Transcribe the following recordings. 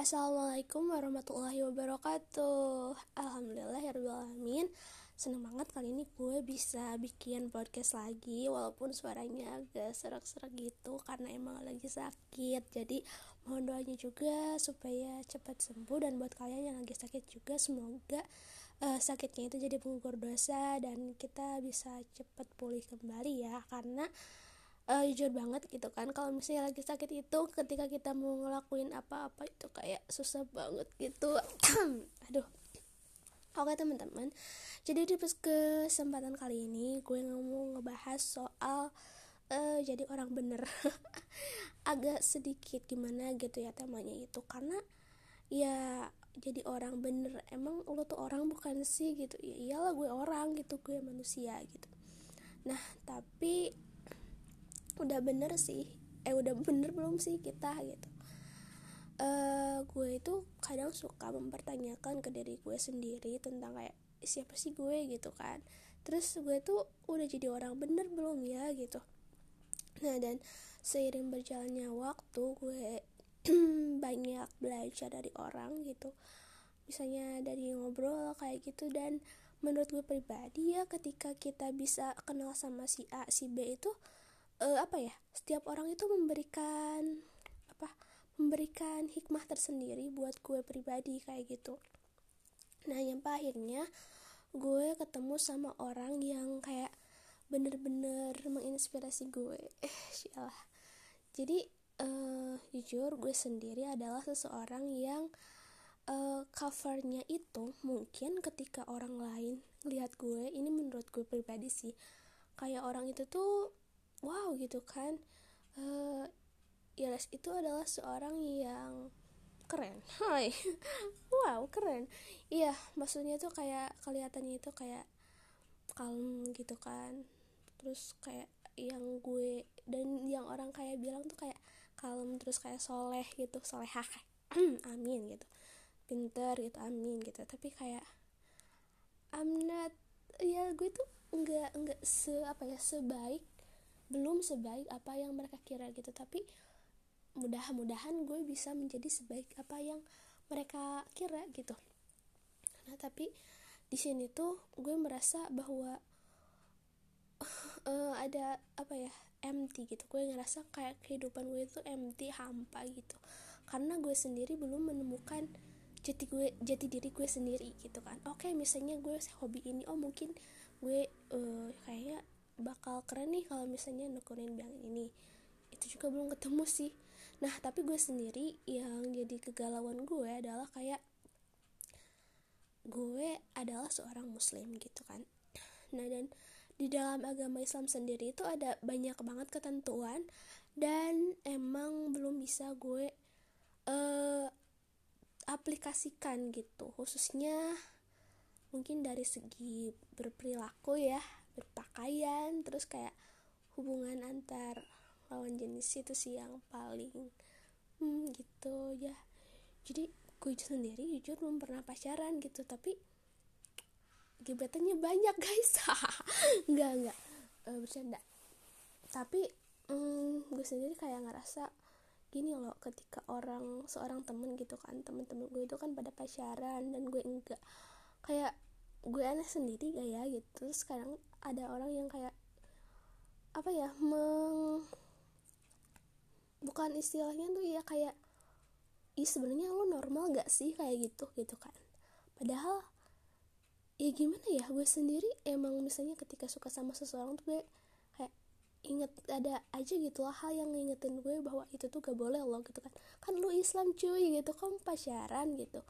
Assalamualaikum warahmatullahi wabarakatuh. Alhamdulillahirrahmanirrahim Seneng banget kali ini gue bisa bikin podcast lagi Walaupun suaranya agak serak-serak gitu Karena emang lagi sakit. Jadi mohon doanya juga supaya cepat sembuh Dan buat kalian yang lagi sakit juga Semoga uh, sakitnya itu jadi penggugur dosa Dan kita bisa cepat pulih kembali ya. Karena uh, jujur banget gitu kan. Kalau misalnya lagi sakit itu ketika kita mau ngelakuin apa-apa itu kayak susah banget gitu. Aduh. Oke teman-teman. Jadi di kesempatan kali ini gue mau ngebahas soal uh, jadi orang bener. Agak sedikit gimana gitu ya temanya itu. Karena ya jadi orang bener. Emang lo tuh orang bukan sih gitu. Ya iyalah gue orang gitu. Gue manusia gitu. Nah tapi udah bener sih. Eh udah bener belum sih kita gitu. Uh, gue itu kadang suka mempertanyakan ke diri gue sendiri tentang kayak siapa sih gue gitu kan. Terus gue tuh udah jadi orang bener belum ya gitu. Nah dan seiring berjalannya waktu gue banyak belajar dari orang gitu. Misalnya dari ngobrol kayak gitu dan menurut gue pribadi ya ketika kita bisa kenal sama si A si B itu uh, apa ya? Setiap orang itu memberikan apa memberikan hikmah tersendiri buat gue pribadi kayak gitu. Nah yang akhirnya gue ketemu sama orang yang kayak bener-bener menginspirasi gue. Eh jadi uh, jujur gue sendiri adalah seseorang yang uh, covernya itu mungkin ketika orang lain lihat gue ini menurut gue pribadi sih. Kayak orang itu tuh wow gitu kan. Uh, Iles itu adalah seorang yang keren. Hai. Wow keren. Iya maksudnya tuh kayak kelihatannya itu kayak kalem gitu kan. Terus kayak yang gue dan yang orang kayak bilang tuh kayak kalem terus kayak soleh gitu solehah amin gitu. Pinter gitu amin gitu. Tapi kayak I'm not ya gue tuh nggak nggak se apa ya sebaik belum sebaik apa yang mereka kira gitu. Tapi mudah-mudahan gue bisa menjadi sebaik apa yang mereka kira gitu. Nah tapi di sini tuh gue merasa bahwa uh, ada apa ya empty gitu. Gue ngerasa kayak kehidupan gue itu empty hampa gitu. Karena gue sendiri belum menemukan jati gue jati diri gue sendiri gitu kan. Oke misalnya gue hobi ini oh mungkin gue uh, kayaknya bakal keren nih kalau misalnya nekunin biang ini. Itu juga belum ketemu sih. Nah tapi gue sendiri yang jadi kegalauan gue adalah kayak gue adalah seorang muslim gitu kan. Nah dan di dalam agama Islam sendiri itu ada banyak banget ketentuan dan emang belum bisa gue uh, aplikasikan gitu. Khususnya mungkin dari segi berperilaku ya berpakaian terus kayak hubungan antar lawan jenis itu sih yang paling hmm gitu ya. Jadi gue sendiri jujur belum pernah pacaran gitu tapi gebetannya banyak guys. Nggak nggak e, bercanda. Tapi hmm, gue sendiri kayak ngerasa gini loh ketika orang seorang temen gitu kan temen-temen gue itu kan pada pacaran dan gue enggak. Kayak gue aneh sendiri gak ya gitu. Sekarang ada orang yang kayak apa ya meng bukan istilahnya tuh ya kayak ih sebenarnya lo normal gak sih? kayak gitu gitu kan. Padahal ya gimana ya gue sendiri emang misalnya ketika suka sama seseorang tuh gue kayak inget ada aja gitu lah hal yang ngingetin gue bahwa itu tuh gak boleh lo gitu kan. Kan lo Islam cuy gitu kan pacaran gitu.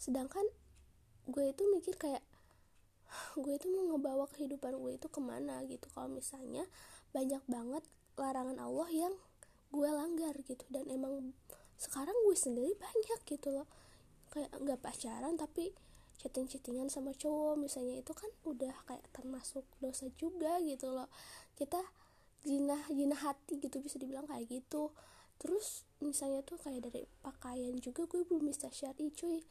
Sedangkan gue itu mikir kayak gue itu mau ngebawa kehidupan gue itu ke mana gitu. Kalau misalnya banyak banget larangan Allah yang gue langgar gitu. Dan emang sekarang gue sendiri banyak gitu loh. Kayak nggak pacaran tapi chatting chattingan sama cowok misalnya itu kan udah kayak termasuk dosa juga gitu loh. Kita jinah jinah hati gitu bisa dibilang kayak gitu. Terus misalnya tuh kayak dari pakaian juga gue belum bisa syari cuy.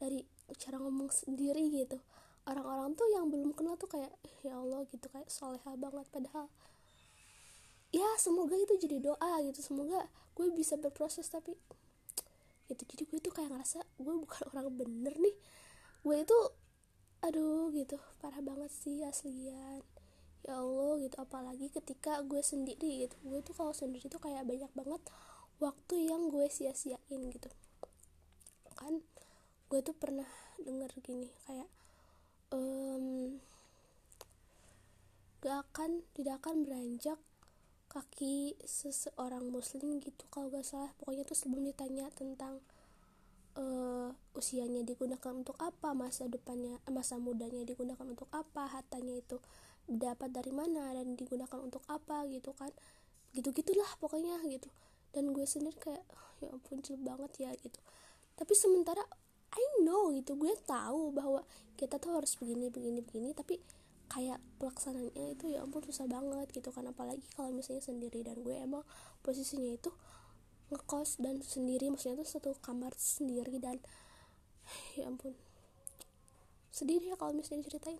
Dari cara ngomong sendiri gitu orang-orang tuh yang belum kenal tuh kayak ya Allah gitu kayak soleha banget. Padahal ya semoga itu jadi doa gitu. Semoga gue bisa berproses tapi gitu. Jadi gue tuh kayak ngerasa gue bukan orang bener nih. Gue itu aduh gitu. Parah banget sih aslian. Ya Allah gitu. Apalagi ketika gue sendiri gitu. Gue tuh kalau sendiri tuh kayak banyak banget waktu yang gue sia-siain gitu. Kan gue tuh pernah denger gini kayak um, gak akan tidak akan beranjak kaki seseorang muslim gitu kalau gak salah. Pokoknya tuh sebelum ditanya tentang uh, usianya digunakan untuk apa masa depannya masa mudanya digunakan untuk apa hartanya itu dapat dari mana dan digunakan untuk apa gitu kan. Gitu gitulah pokoknya gitu. Dan gue sendiri kayak ya ampun banget ya gitu. Tapi sementara I know gitu. Gue tahu bahwa kita tuh harus begini begini begini tapi kayak pelaksananya itu ya ampun susah banget gitu kan. Apalagi kalau misalnya sendiri dan gue emang posisinya itu ngekos dan sendiri maksudnya tuh satu kamar sendiri dan ya ampun sedih ya kalau misalnya diceritain.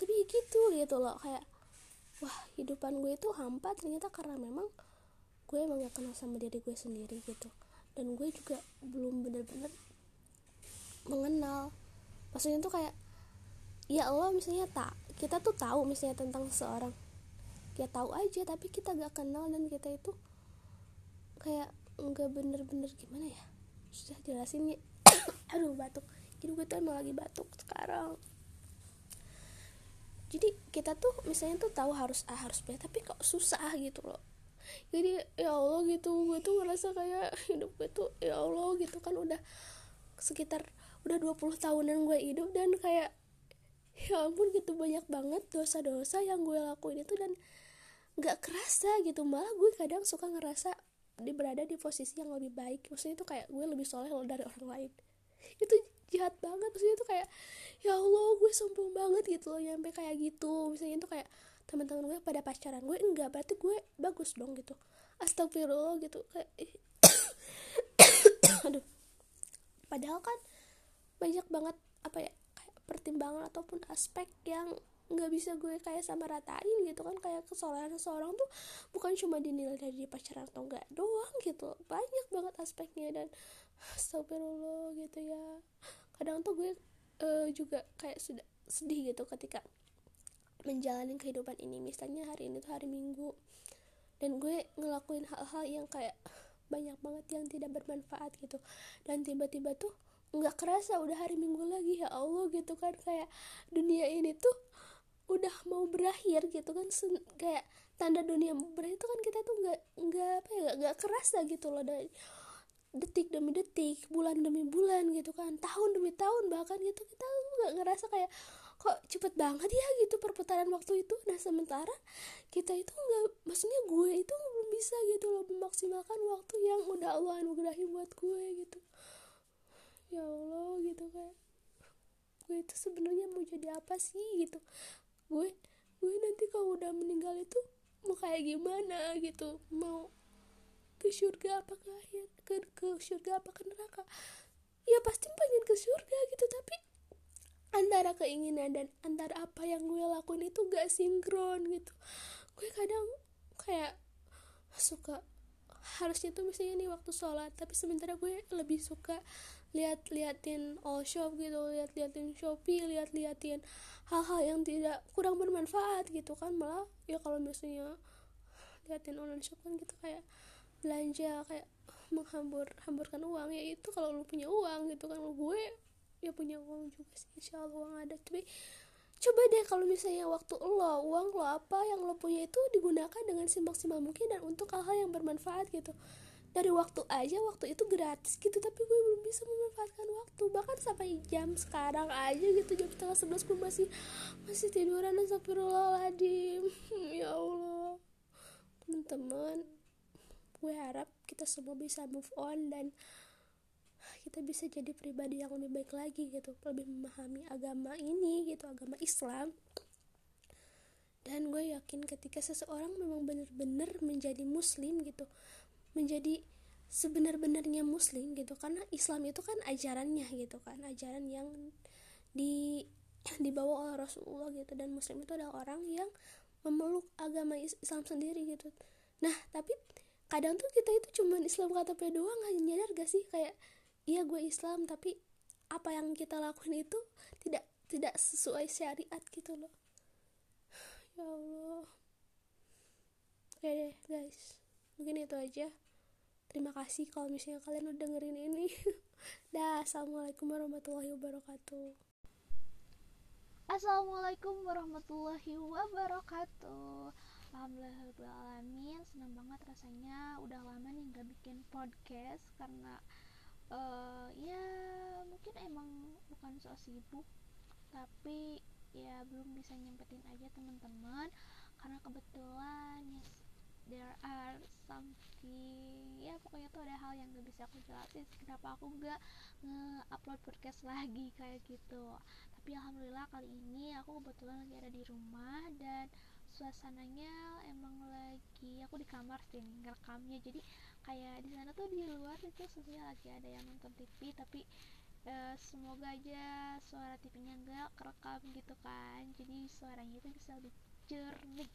Tapi gitu gitu loh kayak wah hidupan gue itu hampa ternyata karena memang gue emang gak kenal sama diri gue sendiri gitu. Dan gue juga belum bener-bener mengenal. Maksudnya tuh kayak ya Allah misalnya tak kita tuh tahu misalnya tentang seseorang. Ya tahu aja tapi kita gak kenal dan kita itu kayak nggak bener-bener gimana ya? Susah jelasin ya. Aduh batuk. Jadi gue tuh emang lagi batuk sekarang. Jadi kita tuh misalnya tuh tahu harus A harus B tapi kok susah gitu loh. Jadi ya Allah gitu gue tuh ngerasa kayak hidup gue tuh ya Allah gitu kan udah sekitar udah 20 tahunan gue hidup dan kayak ya ampun gitu banyak banget dosa-dosa yang gue lakuin itu dan nggak kerasa gitu. Malah gue kadang suka ngerasa di berada di posisi yang lebih baik. Maksudnya itu kayak gue lebih soleh loh dari orang lain. Itu jahat banget. Maksudnya itu kayak ya allah gue sombong banget gitu loh nyampe kayak gitu. Misalnya itu kayak teman-teman gue pada pacaran gue enggak berarti gue bagus dong gitu. Astagfirullah gitu. Kayak aduh. Padahal kan banyak banget apa ya kayak pertimbangan ataupun aspek yang nggak bisa gue kayak sama ratain gitu kan. Kayak kesolehan seseorang tuh bukan cuma dinilai dari pacaran atau enggak doang gitu. Banyak banget aspeknya dan astagfirullah gitu ya. Kadang tuh gue uh, juga kayak sudah sedih gitu ketika menjalani kehidupan ini. Misalnya hari ini tuh hari minggu dan gue ngelakuin hal-hal yang kayak banyak banget yang tidak bermanfaat gitu. Dan tiba-tiba tuh nggak kerasa udah hari minggu lagi ya Allah gitu kan. Kayak dunia ini tuh udah mau berakhir gitu kan. Kayak tanda dunia berakhir itu kan kita tuh nggak nggak apa ya nggak kerasa gitu loh dari detik demi detik bulan demi bulan gitu kan. Tahun demi tahun bahkan gitu kita nggak ngerasa kayak kok cepet banget ya? gitu perputaran waktu itu. Nah sementara kita itu nggak maksudnya gue itu belum bisa gitu loh memaksimalkan waktu yang udah Allah anugerahi buat gue gitu ya Allah gitu kayak gue itu sebenarnya mau jadi apa sih? gitu. Gue gue nanti kalau udah meninggal itu mau kayak gimana? gitu. Mau ke surga apa ke akhir ke ke surga apa ke neraka? Ya pasti pengen ke surga gitu. Tapi antara keinginan dan antara apa yang gue lakuin itu gak sinkron gitu. Gue kadang kayak suka harusnya tuh misalnya nih waktu sholat tapi sementara gue lebih suka lihat liatin all shop gitu lihat liatin shopee lihat liatin hal-hal yang tidak kurang bermanfaat gitu kan. Malah ya kalau misalnya liatin online shop kan gitu kayak belanja kayak menghambur hamburkan uang. Ya itu kalau lu punya uang gitu kan gue ya punya uang juga sih. Insya Allah uang ada. Tapi coba deh kalau misalnya waktu lo uang lo apa yang lo punya itu digunakan dengan semaksimal mungkin dan untuk hal-hal yang bermanfaat gitu dari waktu aja waktu itu gratis gitu tapi gue belum bisa memanfaatkan waktu. Bahkan sampai jam sekarang aja gitu jam setengah sebelas gue masih masih tiduran. Astagfirullahaladzim. Ya Allah. Teman-teman gue harap kita semua bisa move on dan kita bisa jadi pribadi yang lebih baik lagi gitu. Lebih memahami agama ini gitu agama Islam. Dan gue yakin ketika seseorang memang benar-benar menjadi muslim gitu menjadi sebenar-benarnya muslim gitu. Karena Islam itu kan ajarannya gitu kan. Ajaran yang di dibawa oleh Rasulullah gitu. Dan muslim itu adalah orang yang memeluk agama Islam sendiri gitu. Nah tapi kadang tuh kita itu cuma Islam KTP doang nggak nyadar gak sih? Kayak iya gue Islam tapi apa yang kita lakuin itu tidak tidak sesuai syariat gitu loh. Ya Allah. Oke deh guys. Mungkin itu aja terima kasih kalau misalnya kalian udah dengerin ini. Dah assalamualaikum warahmatullahi wabarakatuh. Assalamualaikum warahmatullahi wabarakatuh. Alhamdulillahirrahmanirrahim Senang banget rasanya Udah lama nih gak bikin podcast Karena uh, Ya mungkin emang bukan so sibuk Tapi ya belum bisa nyempetin aja teman-teman. Karena kebetulan yes, there are something ya pokoknya tuh ada hal yang gak bisa aku jelasin. Kenapa aku gak nge-upload podcast lagi kayak gitu. Tapi alhamdulillah kali ini aku kebetulan lagi ada di rumah dan suasananya emang lagi aku di kamar sih ngerekamnya. Jadi kayak di sana tuh di luar itu sebenarnya lagi ada yang nonton TV tapi uh, semoga aja suara TV-nya enggak kerekam gitu kan. Jadi suaranya itu bisa lebih jernih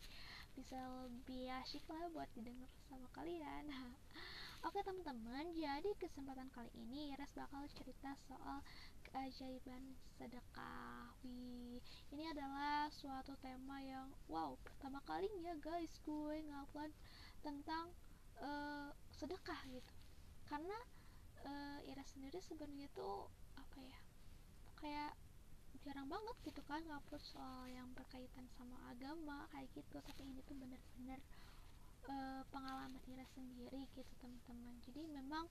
bisa lebih asyik lah buat didengar sama kalian Oke teman-teman, jadi kesempatan kali ini Iras bakal cerita soal keajaiban sedekah. Wih, ini adalah suatu tema yang wow, pertama kalinya guys gue ngupload tentang uh, sedekah gitu. Karena uh, Iras sendiri sebenarnya tuh apa ya? Kayak jarang banget gitu kan ngupload soal yang berkaitan sama agama kayak gitu. Tapi ini tuh bener-bener uh, pengalaman Ira sendiri gitu teman-teman. Jadi memang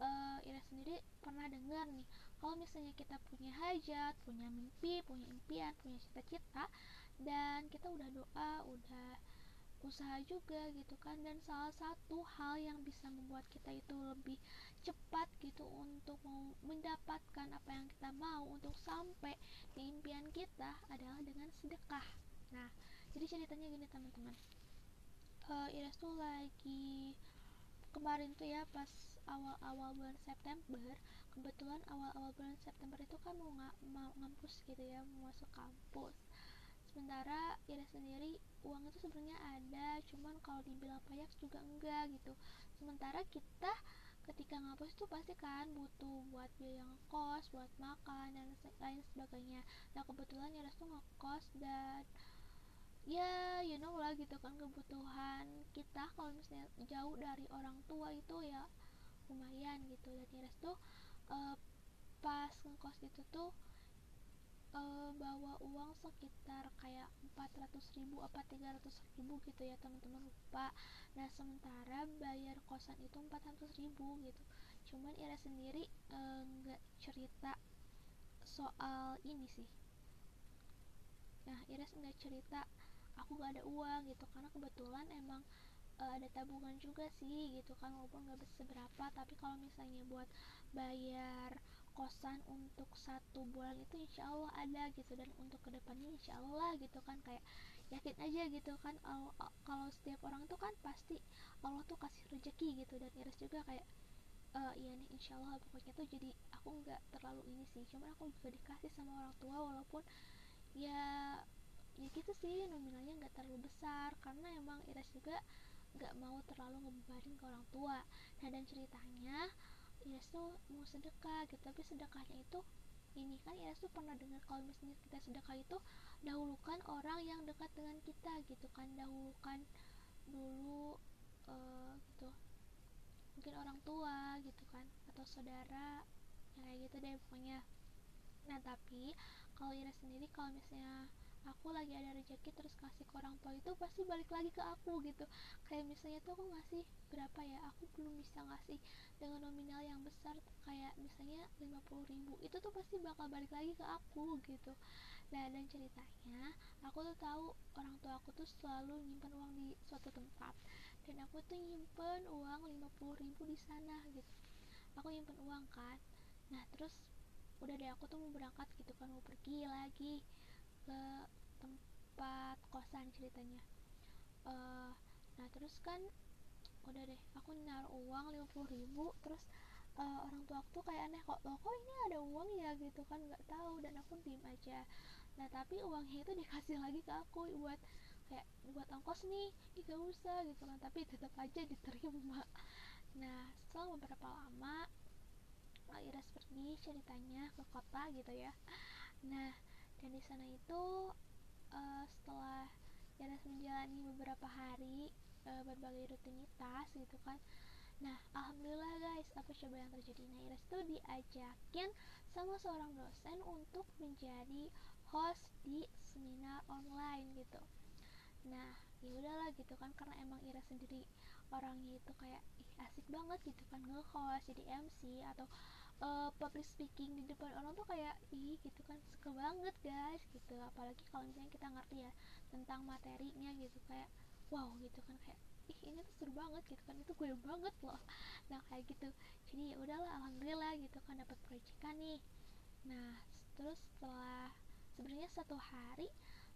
uh, Ira sendiri pernah dengar nih kalau misalnya kita punya hajat punya mimpi punya impian punya cita-cita dan kita udah doa udah usaha juga gitu kan. Dan salah satu hal yang bisa membuat kita itu lebih cepat gitu untuk mendapatkan apa yang kita mau untuk sampai di impian kita adalah dengan sedekah. Nah jadi ceritanya gini teman-teman. Uh, Ires tuh lagi kemarin tuh ya pas awal-awal bulan September kebetulan awal-awal bulan September itu kan mau mau ngampus gitu ya mau masuk kampus sementara Ira sendiri uang itu sebenarnya ada cuman kalau dibilang pajak juga enggak gitu. Sementara kita ketika ngampus itu pasti kan butuh buat biaya ngekos buat makan dan lain sebagainya. Nah kebetulan Ira tuh ngekos dan ya you know lah gitu kan kebutuhan kita kalau misalnya jauh dari orang tua itu ya lumayan gitu. Dan Iris tuh uh, pas ngekos itu tuh uh, bawa uang sekitar kayak 400 ribu apa 300 ribu gitu ya teman-teman lupa. Nah sementara bayar kosan itu 400 ribu gitu. Cuman Ira sendiri eh, nggak uh, cerita soal ini sih. Nah Iris nggak cerita aku gak ada uang gitu. Karena kebetulan emang uh, ada tabungan juga sih gitu kan walaupun gak seberapa. Tapi kalau misalnya buat bayar kosan untuk satu bulan itu insya Allah ada gitu. Dan untuk ke depannya insya Allah gitu kan. Kayak yakin aja gitu kan. Kalau setiap orang tuh kan pasti Allah tuh kasih rezeki gitu dan Iris juga. Kayak uh, iya nih insya Allah pokoknya tuh. Jadi aku nggak terlalu ini sih. Cuman aku juga dikasih sama orang tua walaupun ya ya gitu sih. Nominalnya nggak terlalu besar karena emang Iras juga nggak mau terlalu ngebebanin ke orang tua. Nah dan ceritanya Iras tuh mau sedekah gitu tapi sedekahnya itu ini kan Iras tuh pernah dengar kalau misalnya kita sedekah itu dahulukan orang yang dekat dengan kita gitu kan dahulukan dulu uh, gitu mungkin orang tua gitu kan atau saudara ya kayak gitu deh pokoknya. Nah tapi kalau Iras sendiri kalau misalnya aku lagi ada rezeki terus kasih ke orang tua itu pasti balik lagi ke aku gitu. Kayak misalnya tuh aku ngasih berapa ya? Aku belum bisa ngasih dengan nominal yang besar kayak misalnya 50 ribu. Itu tuh pasti bakal balik lagi ke aku gitu. Nah dan ceritanya aku tuh tahu orang tua aku tuh selalu nyimpan uang di suatu tempat. Dan aku tuh nyimpen uang 50 ribu di sana gitu. Aku nyimpen uang kan. Nah terus udah deh aku tuh mau berangkat gitu kan mau pergi lagi ke tempat kosan ceritanya. Uh, nah terus kan udah deh aku naruh uang 50 ribu terus uh, orang tua aku tuh kayak aneh kok loh kok ini ada uang ya? Gitu kan nggak tahu dan aku diem aja. Nah tapi uangnya itu dikasih lagi ke aku buat kayak buat ongkos nih. Gak usah gitu kan tapi tetap aja diterima. Nah setelah beberapa lama Ira pergi ceritanya ke kota gitu ya. Nah dan di sana itu uh, setelah Iras menjalani beberapa hari uh, berbagai rutinitas gitu kan. Nah alhamdulillah guys apa coba yang terjadi? Nah Iras itu diajakin sama seorang dosen untuk menjadi host di seminar online gitu. Nah ya udahlah gitu kan karena emang Ira sendiri orangnya itu kayak asik banget gitu kan nge-host jadi MC atau uh, public speaking di depan orang tuh kayak ih gitu kan suka banget guys gitu. Apalagi kalau misalnya kita ngerti ya tentang materinya gitu kayak wow gitu kan kayak ih ini tuh seru banget gitu kan. Itu gue banget loh. Nah kayak gitu. Jadi ya udahlah alhamdulillah gitu kan dapat proyekan nih. Nah terus setelah sebenarnya satu hari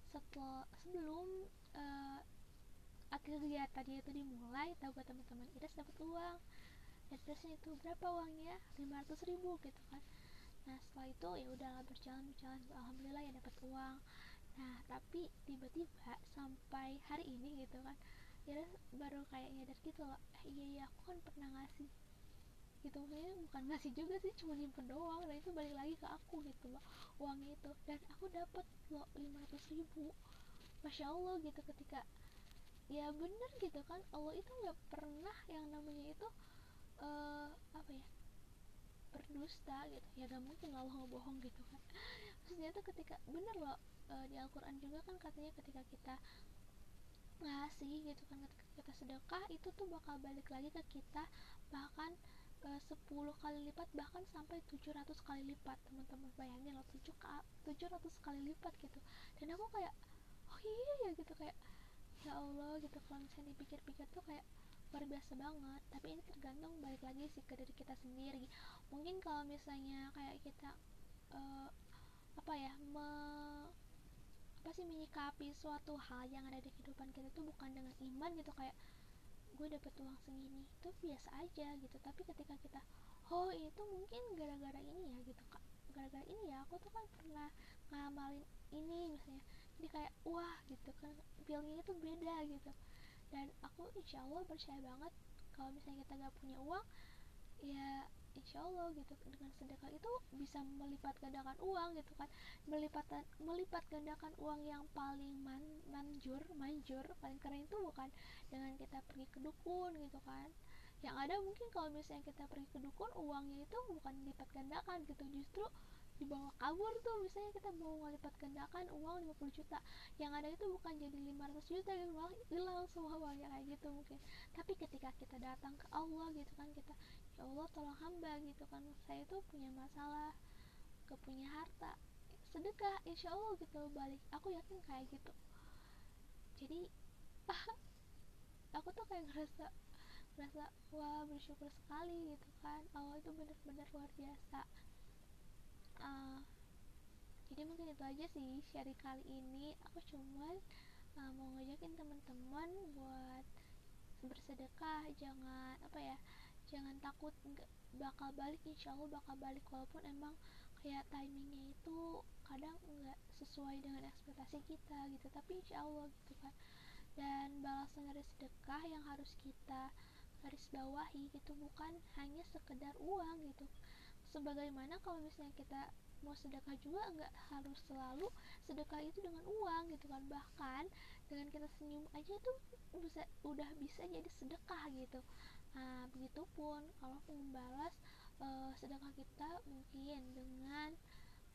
setelah sebelum uh, akhir kegiatannya itu dimulai tahu teman-teman Iris dapat uang addressnya itu berapa uangnya? 500 ribu gitu kan. Nah setelah itu ya udahlah berjalan berjalan alhamdulillah ya dapat uang. Nah tapi tiba-tiba sampai hari ini gitu kan ya baru kayak nyadar gitu loh. Eh, iya iya aku kan pernah ngasih. Gitu maksudnya bukan ngasih juga sih cuma nyimpen doang. Dan itu balik lagi ke aku gitu loh uangnya itu. Dan aku dapat loh 500 ribu. Masya allah gitu ketika ya bener gitu kan Allah itu nggak pernah yang namanya itu uh, apa ya berdusta gitu. Ya gak mungkin Allah ngebohong gitu kan. Maksudnya tuh ketika bener loh uh, di Al-Quran juga kan katanya ketika kita ngasih gitu kan ketika kita sedekah itu tuh bakal balik lagi ke kita bahkan uh, 10 kali lipat bahkan sampai 700 kali lipat teman-teman. Bayangin loh 7 700 kali lipat gitu. Dan aku kayak oh iya ya gitu kayak ya Allah gitu kalau misalnya dipikir-pikir tuh kayak luar biasa banget tapi ini tergantung balik lagi sih ke diri kita sendiri. Mungkin kalau misalnya kayak kita uh, apa ya me, apa sih menyikapi suatu hal yang ada di kehidupan kita tuh bukan dengan iman gitu kayak gue dapet uang segini itu biasa aja gitu. Tapi ketika kita oh itu mungkin gara-gara ini ya gitu kak gara-gara ini ya aku tuh kan pernah ngamalin ini misalnya. Jadi kayak wah gitu kan feelingnya itu beda gitu dan aku insya Allah percaya banget kalau misalnya kita nggak punya uang ya insya Allah gitu dengan sedekah itu bisa melipat gandakan uang gitu kan. Melipat melipat gandakan uang yang paling man, manjur manjur paling keren itu bukan dengan kita pergi ke dukun gitu kan. Yang ada mungkin kalau misalnya kita pergi ke dukun uangnya itu bukan dilipat gandakan gitu justru dibawa kabur tuh. Misalnya kita mau ngelipat gandakan uang 50 juta. Yang ada itu bukan jadi 500 juta gitu malah hilang semua uangnya kayak gitu mungkin. Tapi ketika kita datang ke Allah gitu kan kita ya Allah tolong hamba gitu kan. Saya tuh punya masalah gak punya harta. Sedekah insya Allah gitu balik. Aku yakin kayak gitu. Jadi aku tuh kayak ngerasa ngerasa wah bersyukur sekali gitu kan. Allah itu benar-benar luar biasa uh, jadi mungkin itu aja sih share kali ini. Aku cuman uh, mau ngajakin teman-teman buat bersedekah. Jangan apa ya jangan takut nggak bakal balik. Insya Allah bakal balik walaupun emang kayak timingnya itu kadang nggak sesuai dengan ekspektasi kita gitu. Tapi insya Allah gitu kan. Dan balasan dari sedekah yang harus kita garis bawahi gitu bukan hanya sekedar uang gitu sebagaimana kalau misalnya kita mau sedekah juga nggak harus selalu sedekah itu dengan uang gitu kan. Bahkan dengan kita senyum aja tuh bisa udah bisa jadi sedekah gitu. Nah begitupun Allah membalas uh, sedekah kita mungkin dengan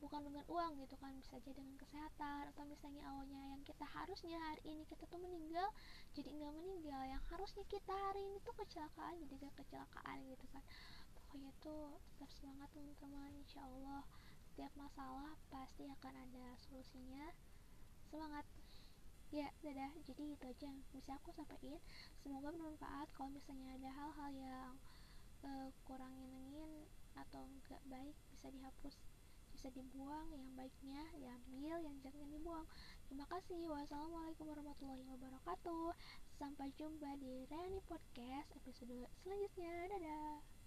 bukan dengan uang gitu kan bisa jadi dengan kesehatan atau misalnya awalnya yang kita harusnya hari ini kita tuh meninggal jadi nggak meninggal. Yang harusnya kita hari ini tuh kecelakaan jadi gak kecelakaan gitu kan pokoknya tuh tetap semangat teman-teman. Insya Allah setiap masalah pasti akan ada solusinya. Semangat. Ya dadah. Jadi itu aja yang bisa aku sampaikan. Semoga bermanfaat. Kalau misalnya ada hal-hal yang uh, kurang nyenengin atau enggak baik bisa dihapus bisa dibuang. Yang baiknya diambil. Yang jangan dibuang. Terima kasih. Wassalamualaikum warahmatullahi wabarakatuh. Sampai jumpa di Reani Podcast episode selanjutnya. Dadah